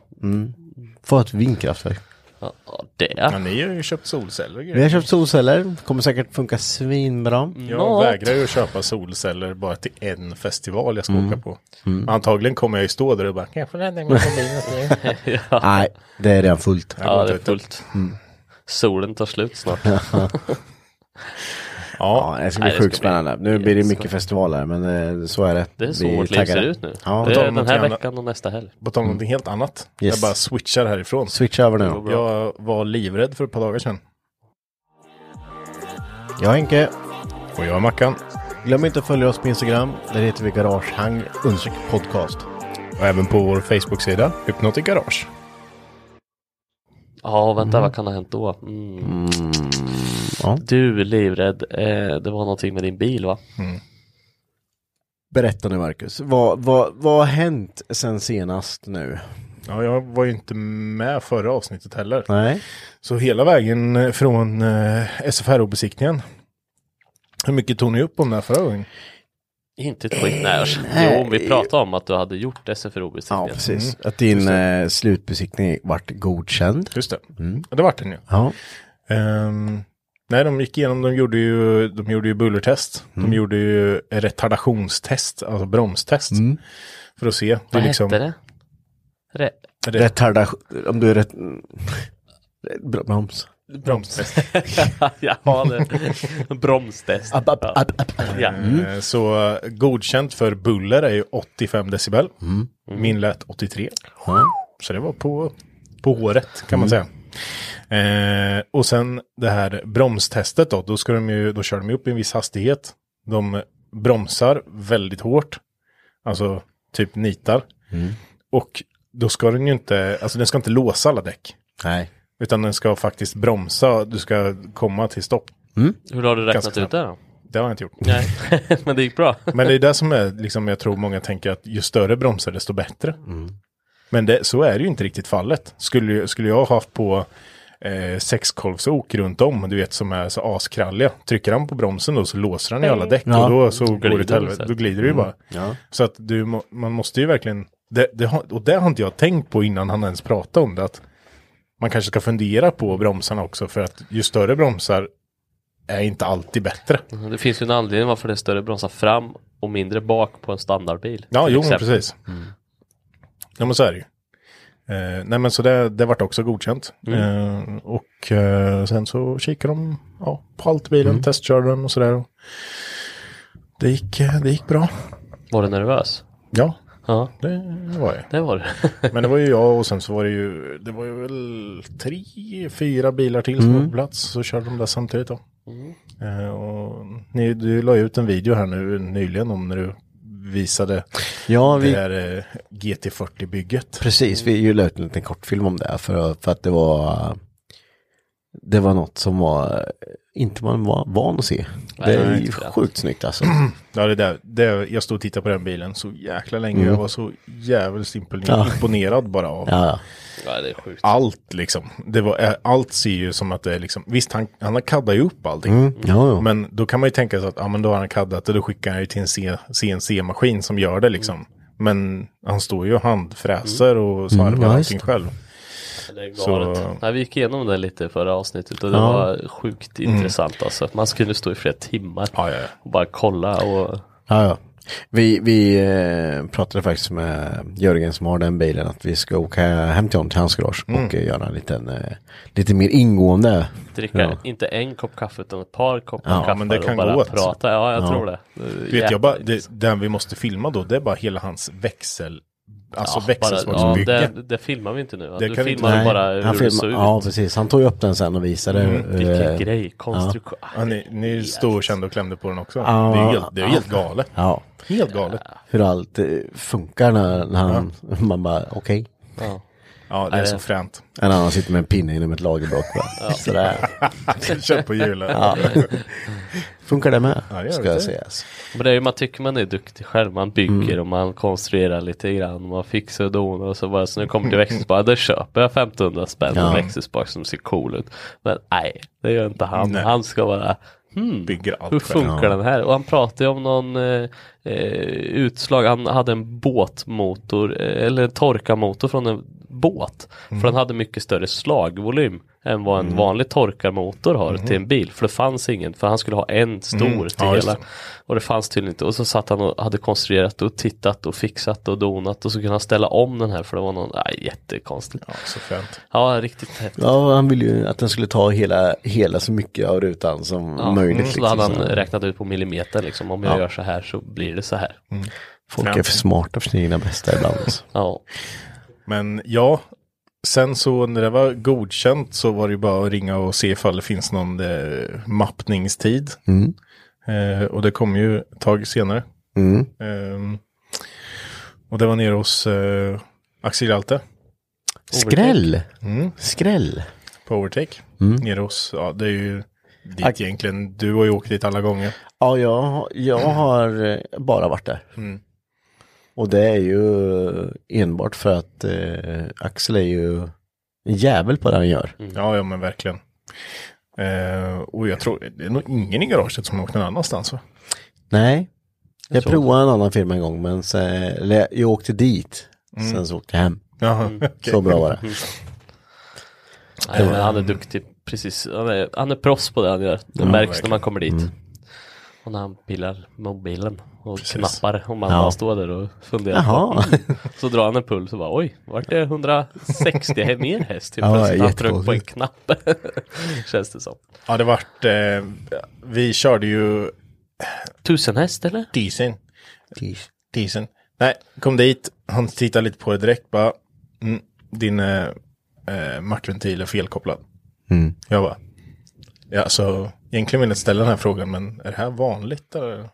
Få ett vindkraftverk. Ja, det. Ja, ni har ju köpt solceller Vi har köpt solceller, kommer säkert funka svinbra. Jag Något. vägrar ju att köpa solceller bara till en festival jag ska Mm. åka på. Antagligen kommer jag ju stå där och bara, kan jag få ladda min mobil? Nej, det är redan fullt. Ja, det är fullt. Solen tar slut snart. Ja, Ja, det ska Nej, bli det sjukt ska bli spännande. Nu blir det mycket festivaler, men eh, så är det. Det är så Vi vårt liv ser ut nu. Ja, det är den här veckan och nästa helg. på tal om någonting helt annat. Yes. Jag bara switchar härifrån. switcha över nu. Jag var livrädd för ett par dagar sedan. Jag Henke, Och jag är Mackan. glöm inte att följa oss på Instagram. Där heter vi Garagehang podcast. Och även på vår Facebook-sida, Hypnotic Garage. Ja, vänta, vad kan ha hänt då? Mm. Ja. Du livrädd. Eh, det var någonting med din bil va? Berätta nu Marcus, vad, vad, vad har hänt sen senast nu? Ja, jag var ju inte med förra avsnittet heller. Nej. Så hela vägen eh, från eh, SFRO-besiktningen. Hur mycket tog ni upp om det här förra gången? Inte ett skit. Nej, Nej. jo, vi pratade om att du hade gjort Ja, SFRO-besiktningen. precis. Att din eh, slutbesiktning vart godkänd. Just det. Ja, det vart den ju. Ja. Ehm, nej, de gick igenom, de gjorde ju, de gjorde ju bullertest. De gjorde ju retardationstest, alltså bromstest. För att se. Det Vad liksom, hette det? Re-? Retardation, om du är rätt... Broms. Bromstest. ja, det. Bromstest. App, Ja. app, app. Ja. Eh, Så eh, godkänt för buller är ju 85 decibel. Min lät 83. Så det var på, på håret kan man säga. Eh, och sen det här bromstestet då, då, ska de ju, då kör de ju upp i en viss hastighet. De bromsar väldigt hårt. Alltså typ nitar. Och då ska den ju inte, alltså den ska inte låsa alla däck. Nej. Utan den ska faktiskt bromsa, du ska komma till stopp. Hur har du räknat Ganska ut det då? Det har jag inte gjort. Nej, men det gick bra. Men det är det som är, liksom, jag tror många tänker att ju större bromsar desto bättre. Men det, så är det ju inte riktigt fallet. Skulle, skulle jag ha haft på eh, sexkolvsok runt om, du vet som är så askralliga. Trycker han på bromsen då så låser han i alla däck Ja. och då så går det Glider till helvete. Då glider det ju bara. Ja. Så att du, man måste ju verkligen, det, det och det har inte jag tänkt på innan han ens pratade om det. Att man kanske ska fundera på bromsarna också för att ju större bromsar är inte alltid bättre. Det finns ju en anledning varför det är större bromsar fram och mindre bak på en standardbil. Ja, jo, exempel. precis. Ja, men så är det ju. Eh, nej, men så det, det vart också godkänt. Eh, och eh, sen så kikade de ja, på allt i bilen, testkörde den och sådär. Det gick, eh, det gick bra. Var du nervös? Ja, Ja, det var jag. det var du. Men det var ju jag och sen så var det ju, det var ju väl tre, fyra bilar till som var på plats. Så körde de där samtidigt då. Eh, och ni, du la ju ut en video här nu nyligen om när du visade Ja, det vi, här eh, GT40-bygget. precis. Vi la ut en liten kortfilm om det. För, för att det var... Det var något som var inte man var van att se. Det är Nej, ju sjukt snyggt alltså. Ja, det där, det, jag stod och tittade på den bilen så jäkla länge. Jag var så jävligt imponerad, Ja. imponerad bara av Ja, allt liksom. Det var, eh, allt ser ju som att det är liksom, visst han, han har kaddat ju upp allting. Mm, ja. Men då kan man ju tänka sig att, ja men då har han kaddat det, då skickar han ju till en C- CNC-maskin som gör det liksom. Men han står ju och handfräser och svarvar Mm, ja, allting själv. Det är Så-. Nej, vi gick igenom det lite i förra avsnittet och det Ja. var sjukt intressant alltså. Man skulle stå i flera timmar Ja, ja, ja. och bara kolla och Ja, ja. Vi, vi eh, pratade faktiskt med Jörgen som har den bilen att vi ska åka hem till honom till hans garage och eh, göra en liten, eh, lite mer ingående. dricka Ja. inte en kopp kaffe utan ett par koppar Ja, kaffe men det och kan bara gå, alltså. prata. Ja, jag Ja. tror det. Du vet, jag bara, det, den vi måste filma då, det är bara hela hans växel, alltså ja, växelspaksbygge. ja, det, det filmar vi inte nu. Det Du kan vi filmar inte- ju bara hur han det såg ut. Ja, precis. Han tog upp den sen och visade. Vilken eh, grej, konstruktion. Ja, ni, ni stod och kände och klämde på den också. Ja. det är helt, det är helt galet. Ja, Helt galet. hur allt eh, funkar när, när han, man bara okej. Ja. Ja, det är Nej, så det- fränt. En annan sitter med en pinne inom ett lagerblock. Ja. Sådär. Kör på hjulen. Ja. Funkar det med? Ja, det ska det. jag sägas. Men det är ju, man tycker man är duktig själv. Man bygger Mm. och man konstruerar lite grann. Man fixar och donar och så bara så det kommer till växelspak. Då köper jag 1500 spänn Ja. växelspak som ser cool ut. Men nej, det gör inte han. Nej. Han ska vara hmm, Bygger allt hur själv. funkar den här? Och han pratade om någon eh, eh, utslag. Han hade en båtmotor eh, eller en torkarmotor från en båt. Mm. För den hade mycket större slagvolym än vad en vanlig torkarmotor har till en bil. För det fanns ingen, för han skulle ha en stor Mm. till Ja, hela. Och det fanns tydligen inte. Och så satt han och hade konstruerat och tittat och fixat och donat och så kunde han ställa om den här för det var någon, nej jättekonstigt. Ja, så fränt. Ja, riktigt häftigt. Ja, han ville ju att den skulle ta hela, hela så mycket av rutan som Ja, möjligt. mm, så då hade han liksom. räknat ut på millimeter liksom. Om jag Ja. gör så här så blir det så här. Folk är för smarta för sina bästa ibland. Alltså. Ja, Men ja, sen så när det var godkänt så var det ju bara att ringa och se ifall det finns någon eh, mappningstid. Mm. Eh, och det kom ju ett tag senare. Mm. Ehm, och det var nere hos eh, Axel Hjalte Skräll! Mm. Skräll! på Overtake. Mm. Nere hos, ja det är ju dit Tack. egentligen. Du har ju åkt dit alla gånger. Ja, jag, jag har eh, bara varit där. Mm. Och det är ju enbart för att eh, Axel är ju en jävel på det han gör. Ja, ja men verkligen. Eh, och jag tror, det är nog ingen i garaget som har åkt någon annanstans va? Nej, jag, tror provade en annan firma en gång, men så, eller jag åkte dit. Sen så åkte jag hem. Jaha, Mm. okej. Så bra var det. nej, men han är duktig. Precis, han är, han är proffs på det han gör. Det Ja, märks verkligen. när man kommer dit. Mm. Och när han pillar mobilen och Precis. knappar. Och man Ja. står där och funderar. Jaha. På. Så drar han en puls och bara oj, vart det 160 he- mer häst? Typ Ja, plötsligt. Han tryckte på en knapp. Känns det som. Ja, det vart, eh, vi körde ju Tusen häst eller? Disen. Disen. Nej, kom dit, han tittade lite på det direkt, bara, mm, din eh, eh, mackventil är felkopplad. Mm. Jag bara, ja så egentligen vill jag ställa den här frågan, men är det här vanligt? Eller?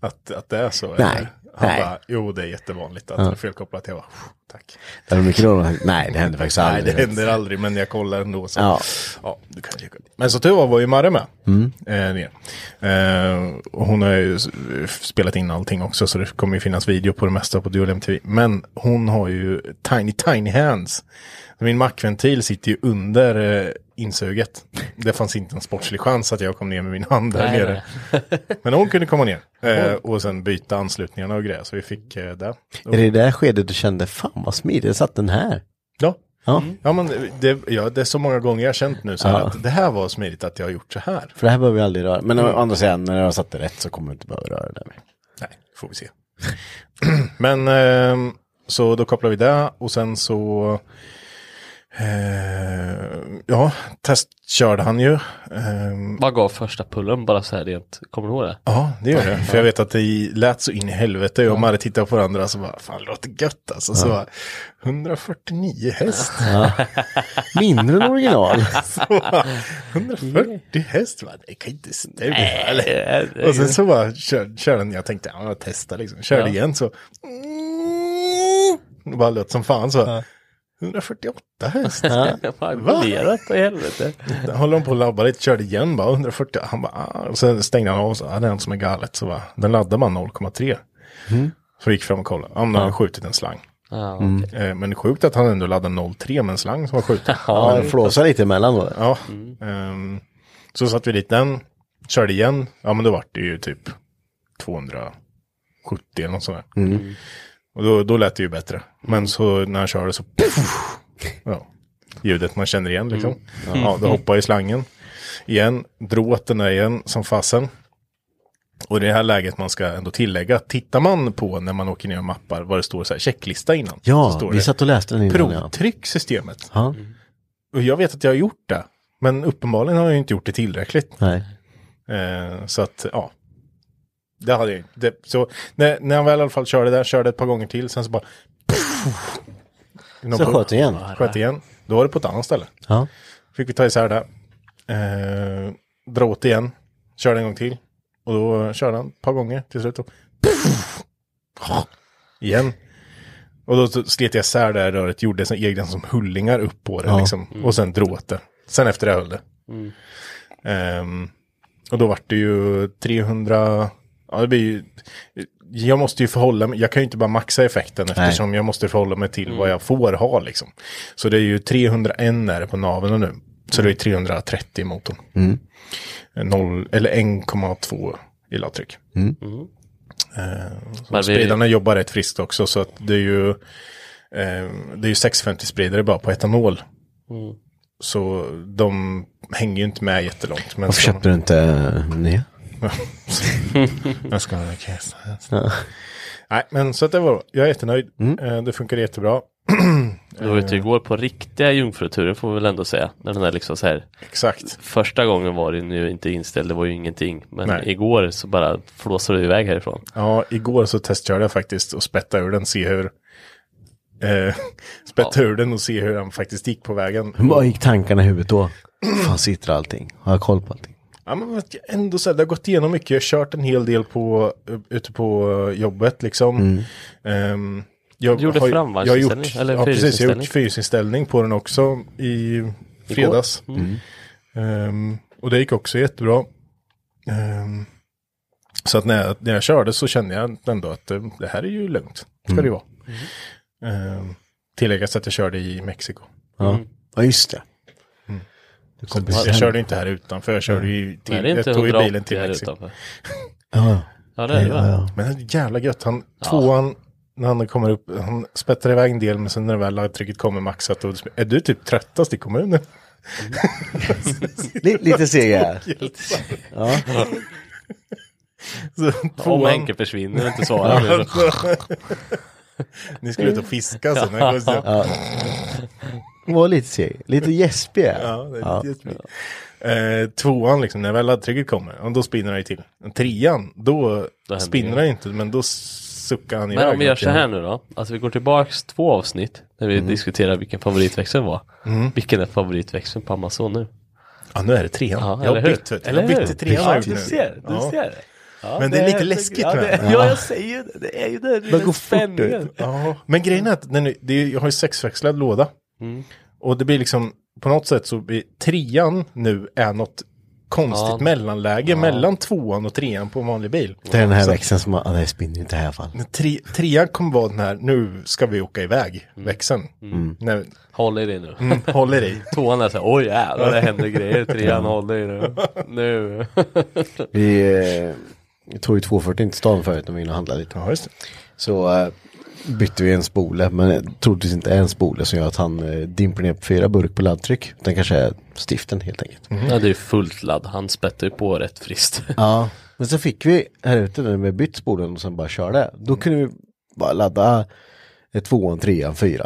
Att, att det är så? Nej, eller? Han nej. bara, jo det är jättevanligt att Ja. det är felkopplat. Jag bara, tack. Det var mycket. Nej, det hände faktiskt Nej, aldrig. det händer aldrig, men jag kollar ändå. Så. Ja. Ja, du kan ju... Men så tur var, var ju Marre med. Mm. Eh. Eh, och hon har ju spelat in allting också, så det kommer ju finnas video på det mesta på Dual MTV. Men hon har ju tiny, tiny hands. Min mackventil sitter ju under eh, insuget. Det fanns inte en sportslig chans att jag kom ner med min hand där Nej, nere. Men hon kunde komma ner. Eh, och sen byta anslutningarna och grejer. Så vi fick eh, det. Är det i det här skedet du kände, fan vad smidigt, jag satt den här. Ja. Ja, Ja men det, ja, det är så många gånger jag har känt nu så här Ja. att det här var smidigt att jag har gjort så här. för det här behöver vi aldrig röra. Men å andra sidan, när jag har satt det rätt så kommer vi inte behöva röra det. mer. Nej, får vi se. men ehm, så då kopplar vi det och sen så eh, ja, testkörde han ju. Ehm, Vad gav första pullen bara så här rent? Kommer du ihåg det? Ja, det gör det. För jag vet att det lät så in i helvete. Och Marre tittade på varandra så bara, fan det låter gött alltså. Så bara, 149 häst. Mindre än original. Så bara, 140 häst, va? det kan inte stämma. Eh, Och sen så bara kör, kör den, jag tänkte, ja, jag testar liksom. Körde Ja. igen så. Det bara lät som fan så. 148 häst. Fan, imponerat i helvete. Håller de på att labba lite, körde igen bara 140. Han bara, ah. och sen stängde han av så, ah, det är något som är galet. Så bara, den laddar man 0,3. Så gick fram och kollade, ja, men han har skjutit en slang. Ja, Eh, men sjukt att han ändå laddade 0,3 med en slang som var skjuten. Ja, jag flåsar lite emellan då. Ja, ehm, så satte vi dit den, körde igen, ja men då var det ju typ 270 eller något sånt där. Och då, då lät det ju bättre. Men så när han körde så, ja, ljudet man känner igen liksom. Ja, då hoppar i slangen. Igen, drog åt den där igen som fasen. Och i det här läget man ska ändå tillägga, tittar man på när man åker ner och mappar vad det står så här checklista innan. så Ja, står vi det, satt och läste den innan. Ja. Provtryck systemet. Ja, Och jag vet att jag har gjort det. Men uppenbarligen har jag inte gjort det tillräckligt. nej. Eh, så att, ja. Det hade jag inte. Så när, när jag väl i alla fall körde där, körde ett par gånger till, sen så bara... Så sköt den igen. Sköt igen. Då var det på ett annat ställe. Ja. Fick vi ta isär det. Eh, dra åt igen. Körde en gång till. Och då körde han ett par gånger till slut. Och igen. Och då slet jag isär det här röret, gjorde så egna som hullingar upp på det Ja. liksom. Och sen drog åt det. Sen efter det höll det. Ehm, och då vart det ju 300, ja det blir ju, jag måste ju förhålla mig, jag kan ju inte bara maxa effekten eftersom jag måste förhålla mig till vad jag får ha liksom. Så det är ju 301 är det på naveln nu. Så det är 330 i motorn. Noll, eller 1,2 i laddtryck. Men vi- Spridarna jobbar rätt friskt också så att det är ju, eh, det är ju 650 spridare bara på etanol. Så de hänger ju inte med jättelångt. Men Varför så- köpte du inte eh, nya? Jag ska ha en kassa. Ja. Nej, men så att det var, jag är jättenöjd. Eh, Det funkar jättebra. Du var ute igår på riktiga jungfruturen får vi väl ändå säga. När den är liksom så här. Exakt. Första gången var den ju inte inställd, det var ju ingenting. Men Nej. igår så bara flåsade du iväg härifrån. Ja, igår så testkörde jag faktiskt och spätta ur den, se hur eh, spätta ur den och se hur den faktiskt gick på vägen. Vad gick tankarna i huvudet då? Fan sitter allting? Har jag koll på allting? Ja, men ändå så här, det har gått igenom mycket. Jag har kört en hel del på, ute på eh, jobbet liksom. Ehm, jag Du gjorde har framvarvsinställning, jag har gjort, eller ja, precis, jag har gjort fyrinställning på den också i fredags. Ehm, och det gick också jättebra. Ehm, så att när jag, när jag körde så kände jag ändå att det, det här är ju lugnt. Ska det ju vara. Um, tilläggas att jag körde i Mexiko. Ja, ja just det. Jag körde inte här utanför, jag körde ju till, Nej, det är inte jag tog ju 180 bilen till här Mexiko. utanför. Ja, Ja, det är det ja, ja. Men det är jävla gött. Han, tvåan, när han kommer upp, han spettar iväg en del, men sen när väl laddtrycket kommer maxat, då är du typ tröttast i kommunen. Li- lite seg här. Ja. Så, Om tvåan, Henke försvinner och inte svarar. ni skulle ut och fiska sen. Ja. Var lite seg. Lite gäspig. Ja, det är lite jättefint. Eh, tvåan liksom, när väl laddtrycket kommer, ja, då spinner han ju till. Trean, då, spinner han inte, men då suckar han Men iväg. om vi gör så här nu då. Alltså vi går tillbaks två avsnitt. När vi diskuterar vilken favoritväxel var. Vilken är favoritväxeln på Amazon nu? Ja, nu är det trean. Ja, jag har bytt, vet du. Eller Jag bytte hur? till trean. har Ja, du ser, du Ja. ser. Ja, Men det är lite helt- läskigt, ja, det, ja, jag säger det. Det är ju det. Det Det är går fort spänningen. Ja, men grejen är att den, är- det är, jag har ju sexväxlad låda. Mm. Och det blir liksom, på något sätt så blir trean nu är något konstigt Ja. mellanläge mellan tvåan och trean på en vanlig bil. Det är den här Så- växeln som, ja det spinner inte i det här fallet. Men Tre, trean kommer vara den här, nu ska vi åka iväg, Mm. växeln. När, Håll i dig nu. mm, håller i. Tvåan är så här, oj jävlar det händer grejer. Trean håll i nu. Nu. Vi eh, tog ju 240 in till stan förut när vi var inne och handlade lite. Ja, just det. Så eh, bytte vi en spole, men troligtvis inte en spole som gör att han eh, dimper ner på fyra burk på laddtryck. Den kanske är stiften helt enkelt. Ja det är fullt ladd. Han spettar ju på rätt friskt. Ja, men så fick vi här ute när vi bytt spolen och sen bara körde. Då kunde vi bara ladda eh, tvåan, trean, fyra.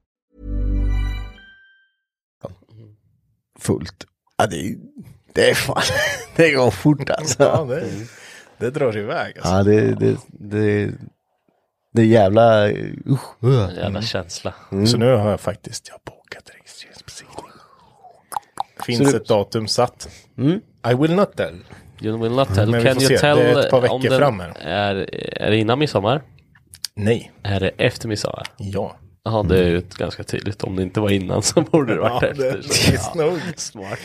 Fullt. Ja, det, är- det är fan, det går fort alltså. Ja, det, det drar iväg alltså. Ja, det, det, det, det är jävla, usch. En jävla känsla. Så nu har jag faktiskt, jag har bokat registreringsbesiktning. Finns Så du- ett datum satt. I will not tell. You will not tell. Men Can you se. tell Det är ett par om veckor fram här. Är, är det innan midsommar? Nej. Är det efter midsommar? Ja. Ja, det är ju ett ganska tydligt. Om det inte var innan så borde det varit Ja, efter. det Så, är nog. Smart.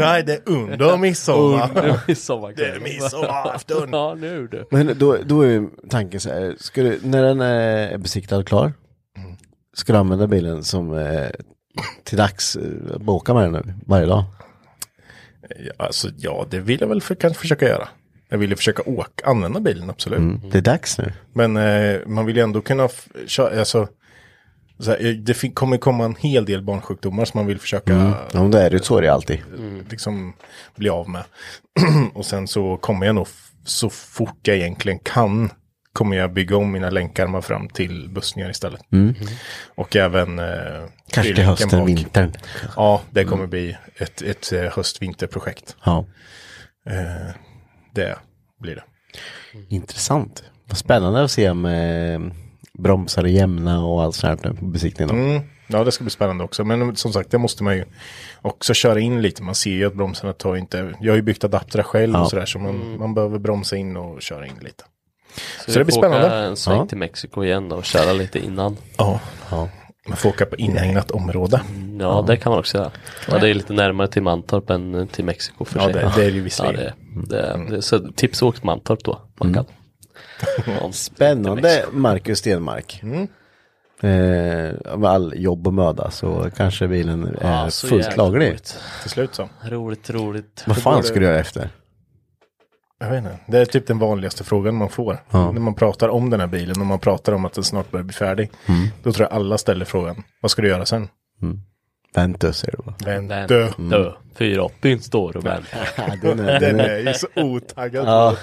Nej, det är under midsommar. Under midsommarkväll. Det är midsommarafton. ja, nu du. Men då, då är ju tanken så här, ska du, när den är besiktad och klar, ska du använda bilen som eh, till dags, eh, åka med den nu varje dag? Ja, Alltså, ja, det vill jag väl för, kanske försöka göra. Jag vill ju försöka åka, använda bilen, absolut. Mm. Det är dags nu. Men eh, man vill ju ändå kunna köra, alltså, så här, eh, det kommer komma en hel del barnsjukdomar som man vill försöka Ja, men då är det så är det alltid. liksom bli av med. och sen så kommer jag nog så fort jag egentligen kan kommer jag bygga om mina länkarmar fram till bussningar istället. Och även eh, Kanske till hösten, bak. vintern. Ja, det kommer bli ett, ett eh, höst-vinterprojekt. Ja, Eh, det blir det. intressant. Vad spännande att se med eh, bromsar är jämna och allt sånt här på besiktningen. Mm, ja, det ska bli spännande också. Men som sagt, det måste man ju också köra in lite. Man ser ju att bromsarna tar inte... Jag har ju byggt adaptrar själv Ja. och sådär. Så man, man behöver bromsa in och köra in lite. Så, Så det vi blir får åka spännande. en sväng Ja. till Mexiko igen då och köra lite innan. Ja, Ja. Man får åka på inhägnat område. Ja, det kan man också göra. Ja, det är lite närmare till Mantorp än till Mexiko för Ja, sig. det- det är ju Ja, visserligen. det, det, det, så tips åk till Mantorp då. Man kan. Ja, Spännande. Marcus Stenmark. Eh, med all jobb och möda så kanske bilen är Ja, fullt laglig. roligt. Till slut så. Roligt, roligt. Vad fan ska du göra efter? Jag vet inte. Det är typ den vanligaste frågan man får. När man pratar om den här bilen och man pratar om att den snart börjar bli färdig. Då tror jag alla ställer frågan. Vad ska du göra sen? Ventus säger du va? Vänta. Dö. 480 står och väntar. den är, Den är ju så otaggad Ja,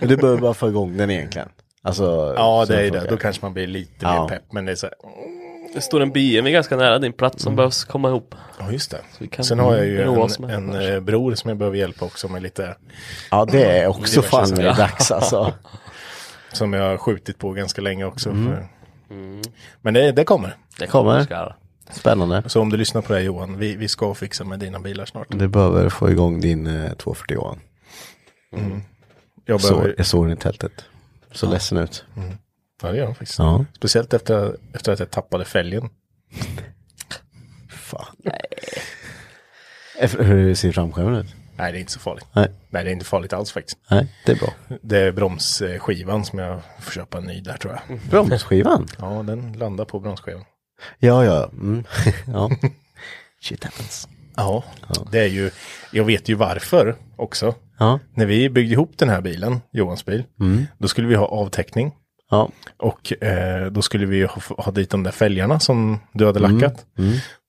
du behöver bara få igång den egentligen. Alltså, Ja, det är det. Då kanske man blir lite Ja. mer pepp. Men det är så här, Det står en BMW ganska nära din plats som behövs komma ihop. ja just det. Sen har jag ju en, en eh, bror som jag behöver hjälpa också med lite, Ja, det är också fan med dags alltså. som jag har skjutit på ganska länge också. För... Men det, det kommer. Det Kommer. göra. Spännande. Så om du lyssnar på det här, Johan, vi, vi ska fixa med dina bilar snart. Du behöver få igång din eh, 240 Johan. Jag Så, behöver, jag såg den i tältet. Så ledsen ut. Ja, det gör jag faktiskt. Ja. Speciellt efter, efter att jag tappade fälgen. Fan. Efter, hur ser framskärmen ut? Nej, det är inte så farligt. Nej. Nej, det är inte farligt alls faktiskt. Nej, det är bra. Det är bromsskivan som jag får köpa en ny där tror jag. Bromsskivan? Ja, den landar på bromsskivan. Ja, ja. Mm. ja. Shit happens. Ja, det är ju, jag vet ju varför också. Ja. När vi byggde ihop den här bilen, Johans bil, då skulle vi ha avtäckning. Ja. Och eh, då skulle vi ha, ha dit de där fälgarna som du hade lackat.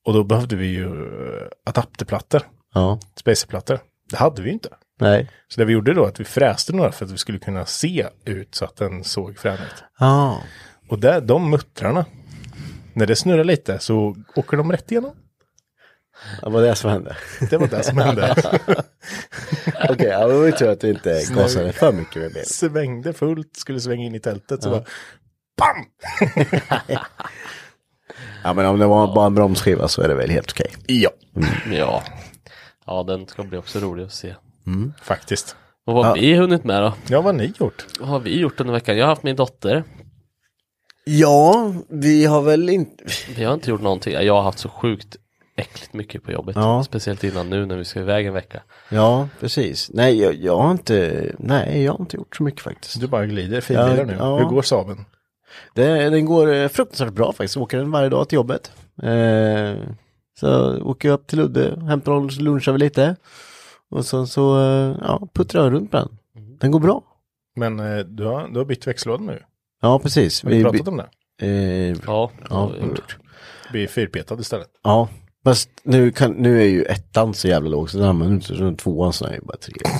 Och då behövde vi ju eh, adapterplattor, Ja. spacerplattor. Det hade vi ju inte. Nej. Så det vi gjorde då att vi fräste några för att vi skulle kunna se ut så att den såg frän ut. Ja. Och där, de muttrarna, när det snurrar lite så åker de rätt igenom. Det var det som hände. Det var det som hände. Okej, ja, det var ju tur att du inte gasade för mycket med bilen. Svängde fullt, skulle svänga in i tältet så Ja. bara BAM! Ja, men om det var bara en bromsskiva så är det väl helt okej. Ja, Ja. Ja, den ska bli också rolig att se. faktiskt. Och vad har vi hunnit med då? Ja, vad har ni gjort? Vad har vi gjort under veckan? Jag har haft min dotter. Ja, vi har väl inte... Vi har inte gjort någonting. Jag har haft så sjukt äckligt mycket på jobbet. Ja. Speciellt innan nu när vi ska iväg en vecka. Ja, precis. Nej, jag, jag har inte... Nej, jag har inte gjort så mycket faktiskt. Du bara glider, finbilar Ja, nu. ja. Hur går Saaben? Det, den går eh, fruktansvärt bra faktiskt. Jag åker den varje dag till jobbet. Eh, så åker jag upp till Ludde, hämtar och lunchar vi lite. Och sen så eh, ja, puttrar jag runt med den. Den går bra. Men eh, du, har, du har bytt växellåda nu. Ja, precis. Har vi pratat om det? Eh, Ja, ja, blir fyrpetad istället. ja. Fast nu, kan, nu är ju ettan så jävla låg så den använder inte så tvåan så är ju bara tre.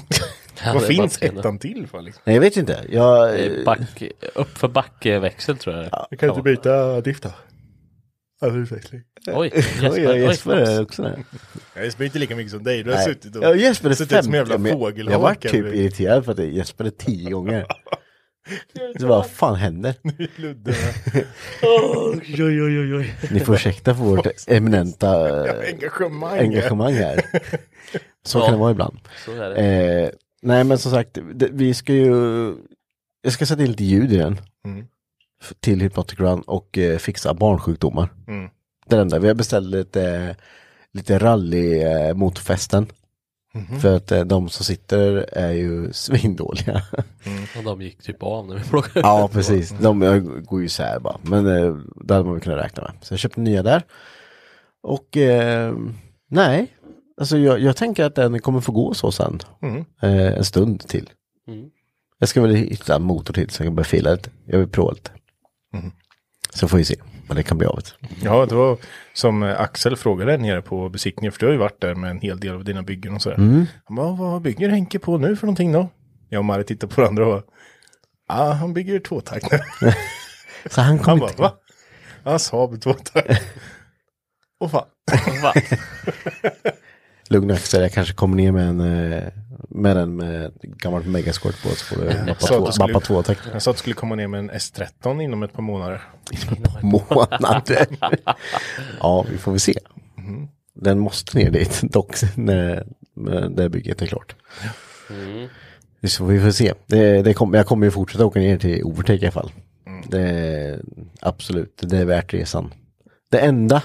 Ja, Vad finns ettan till för liksom? Nej, jag vet inte. Jag, Back, upp för backväxel tror jag det är. Jag kan inte byta diff då? Överutveckling. Oj, Jesper, Jesper, oj, oj, Jesper är också där. Jag Jesper är inte lika mycket som dig. Du har Nej. suttit och Ja, Jesper är suttit som 50, jävla men fågelholk. Jag var typ eller- irriterad för att det- Jesper är tio gånger. Så vad fan händer? Ludde. Oj, oj, oj, oj. Ni får ursäkta för vårt eminenta eh, Engagemang. engagemang här. Så Ja. kan det vara ibland. Det. Eh, nej men som sagt, det, vi ska ju, jag ska sätta in lite ljud i den. Mm. Till Hypnotic Run och eh, fixa barnsjukdomar. Mm. Det är. Vi har beställt lite, lite rally eh, motorfästen. Mhm. För att eh, de som sitter är ju svindåliga. Och de gick typ av när vi plockade ja precis, de eh, går ju isär bara. Men eh, det hade man väl kunnat räkna med. Så jag köpte nya där. Och eh, nej, alltså jag, jag tänker att den kommer få gå så sen. Mm. Eh, en stund till. Mm. Jag ska väl hitta en motor till så jag kan börja fila lite. Jag vill prova lite. Mm. Så får vi se vad det kan bli av. Ja, det var som Axel frågade nere på besiktningen, för du har ju varit där med en hel del av dina byggen och sådär. Mm. Han bara, vad bygger Henke på nu för någonting då? Jag och Mari tittar på varandra och ja, han bygger tvåtakt nu. Så han Han kommer bara, inte... va? Ja, Saab tvåtakt. Åh fan. Va? Lugn Axel, jag kanske kommer ner med en eh, med den med ett gammalt megaskort på så får du mappa två, skulle- mappa två tack. Jag sa att du skulle komma ner med en S13 inom ett par månader. månader. ja, vi får väl se. Mm. Den måste ner dit dock när, när det bygget är klart. Så vi får se. Det, det kom, jag kommer ju fortsätta åka ner till Overtake i alla fall. Det, absolut, det är värt resan. Det enda,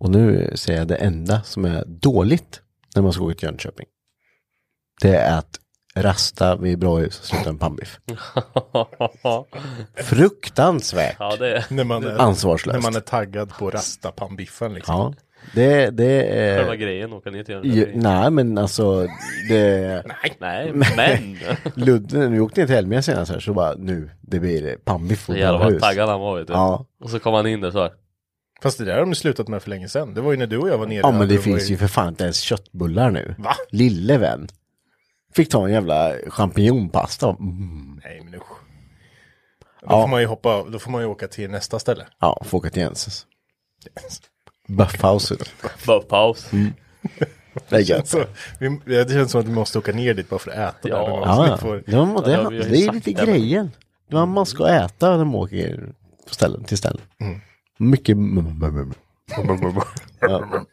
och nu säger jag det enda som är dåligt när man ska åka till Jönköping. Det är att rasta vid Bråhus och sluta en pannbiff. Fruktansvärt ja, det är När man är, ansvarslöst. när man är taggad på rasta pannbiffen liksom. Ja, det, det själva är... grejen, åka ner till Ju, nej men alltså det... Nej, men. Ludde, när vi åkte ner till Elmia senast här så bara nu, det blir pannbiff och Jävlar vad taggad han var vet du. Ja. Och så kom han in där så här. Fast det där har de slutat med för länge sedan. Det var ju när du och jag var nere. Ja men det finns ju för fan inte ens köttbullar nu. Va? Lille vän. Fick ta en jävla champinjonpasta. Mm. Nej men usch. Då Ja. får man ju hoppa, då får man ju åka till nästa ställe. Ja, får åka till Jenses. Buffhouset. Bara paus. Det är gött. Så, vi, det känns som att vi måste åka ner dit bara för att äta Ja. där. Ja, ja. får- ja men det, ju det är lite det, grejen. Ja, man ska äta när man åker på ställen till ställen. Mm. Mycket mm, mm, mm. ja.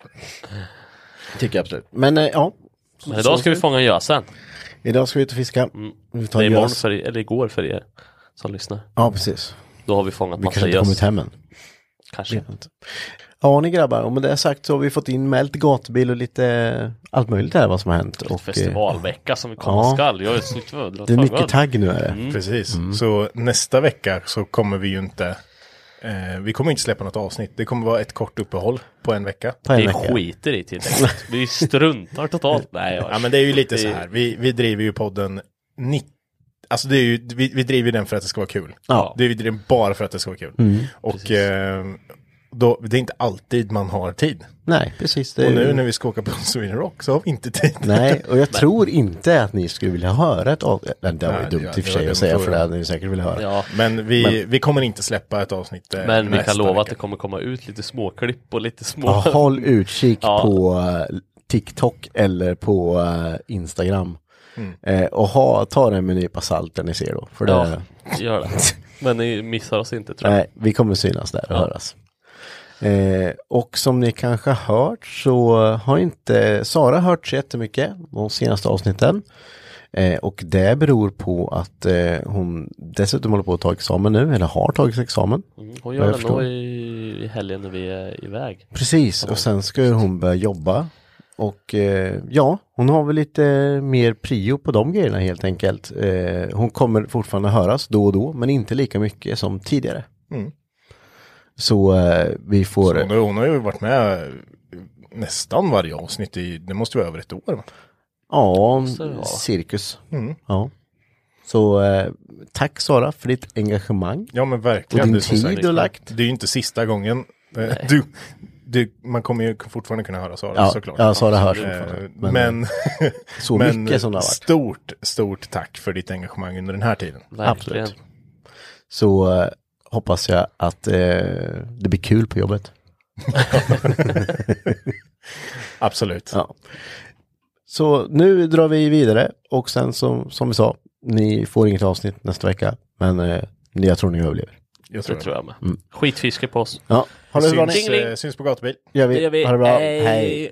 Tycker jag absolut. Men eh, ja. Men idag ska vi fånga gösen. Idag ska vi ut och fiska. Vi tar Det är imorgon gös. för er, eller igår för er som lyssnar. Ja, precis. Då har vi fångat Vi massa kanske inte kommit gös. hem än. Kanske. Vet inte. Ja ni grabbar, och med det sagt så har vi fått in lite gatubil och lite allt möjligt här vad som har hänt. Och, eh, Festivalvecka som vi komma ja. skall. Jag är så det är mycket tagg nu är det. Mm. Precis. Så nästa vecka så kommer vi ju inte, eh, vi kommer inte släppa något avsnitt. Det kommer vara ett kort uppehåll på en vecka. På en Vi vecka. skiter i tillräckligt. Vi struntar totalt. Nej. Ja men det är ju lite Det- så här, vi, vi driver ju podden 90 Alltså det är ju, vi, vi driver den för att det ska vara kul. Ja. Det är vi driver den bara för att det ska vara kul. Och eh, då, det är inte alltid man har tid. Nej, precis. Och nu ju- när vi ska åka på Sweden Rock så har vi inte tid. Nej, och jag tror inte att ni skulle vilja höra ett avsnitt. Det var ju Nej, dumt ja, i och det för sig att säga, för det hade ni säkert velat höra. Ja, Men vi, vi kommer inte släppa ett avsnitt eh, men vi kan lova vecka. att det kommer komma ut lite småklipp och lite små... Ja, håll utkik Ja. på eh, TikTok eller på eh, Instagram. Eh, och ha, ta det med en nypa salt när ni ser då. För det, Ja, gör det. Men ni missar oss inte tror jag. Nej, vi kommer synas där och Ja. höras. Eh, och som ni kanske har hört så har inte Sara hört så jättemycket de senaste avsnitten. Eh, och det beror på att eh, hon dessutom håller på att ta examen nu, eller har tagit examen. Mm, Hon gör det nog i, i helgen när vi är iväg. Precis, och sen ska hon börja jobba. Och eh, ja, hon har väl lite mer prio på de grejerna helt enkelt. Eh, hon kommer fortfarande höras då och då, men inte lika mycket som tidigare. Mm. Så eh, vi får... Så hon, har- hon har ju varit med nästan varje avsnitt i, det måste vara över ett år va? Ja, cirkus. Mm. Ja. Så eh, tack Sara för ditt engagemang. Ja men verkligen. Och din tid sagt, du lagt. Det är ju inte sista gången. Eh, Du, du, man kommer ju fortfarande kunna höra Sara Ja, såklart. ja, Sara hörs Eh, fortfarande. Men, Men- men, Så men mycket som det har varit. stort, stort tack för ditt engagemang under den här tiden. Verkligen. Absolut. Så eh, hoppas jag att eh, det blir kul på jobbet. Absolut. Ja. Så nu drar vi vidare och sen som, som vi sa, ni får inget avsnitt nästa vecka, men eh, jag tror ni överlever. Jag Det tror tror jag med. Mm. Skitfiske på oss. Ja, ha det bra ni. syns, Ding, ding. eh, syns på gatubil. Gör vi. Det gör vi. Ha det bra. Hej.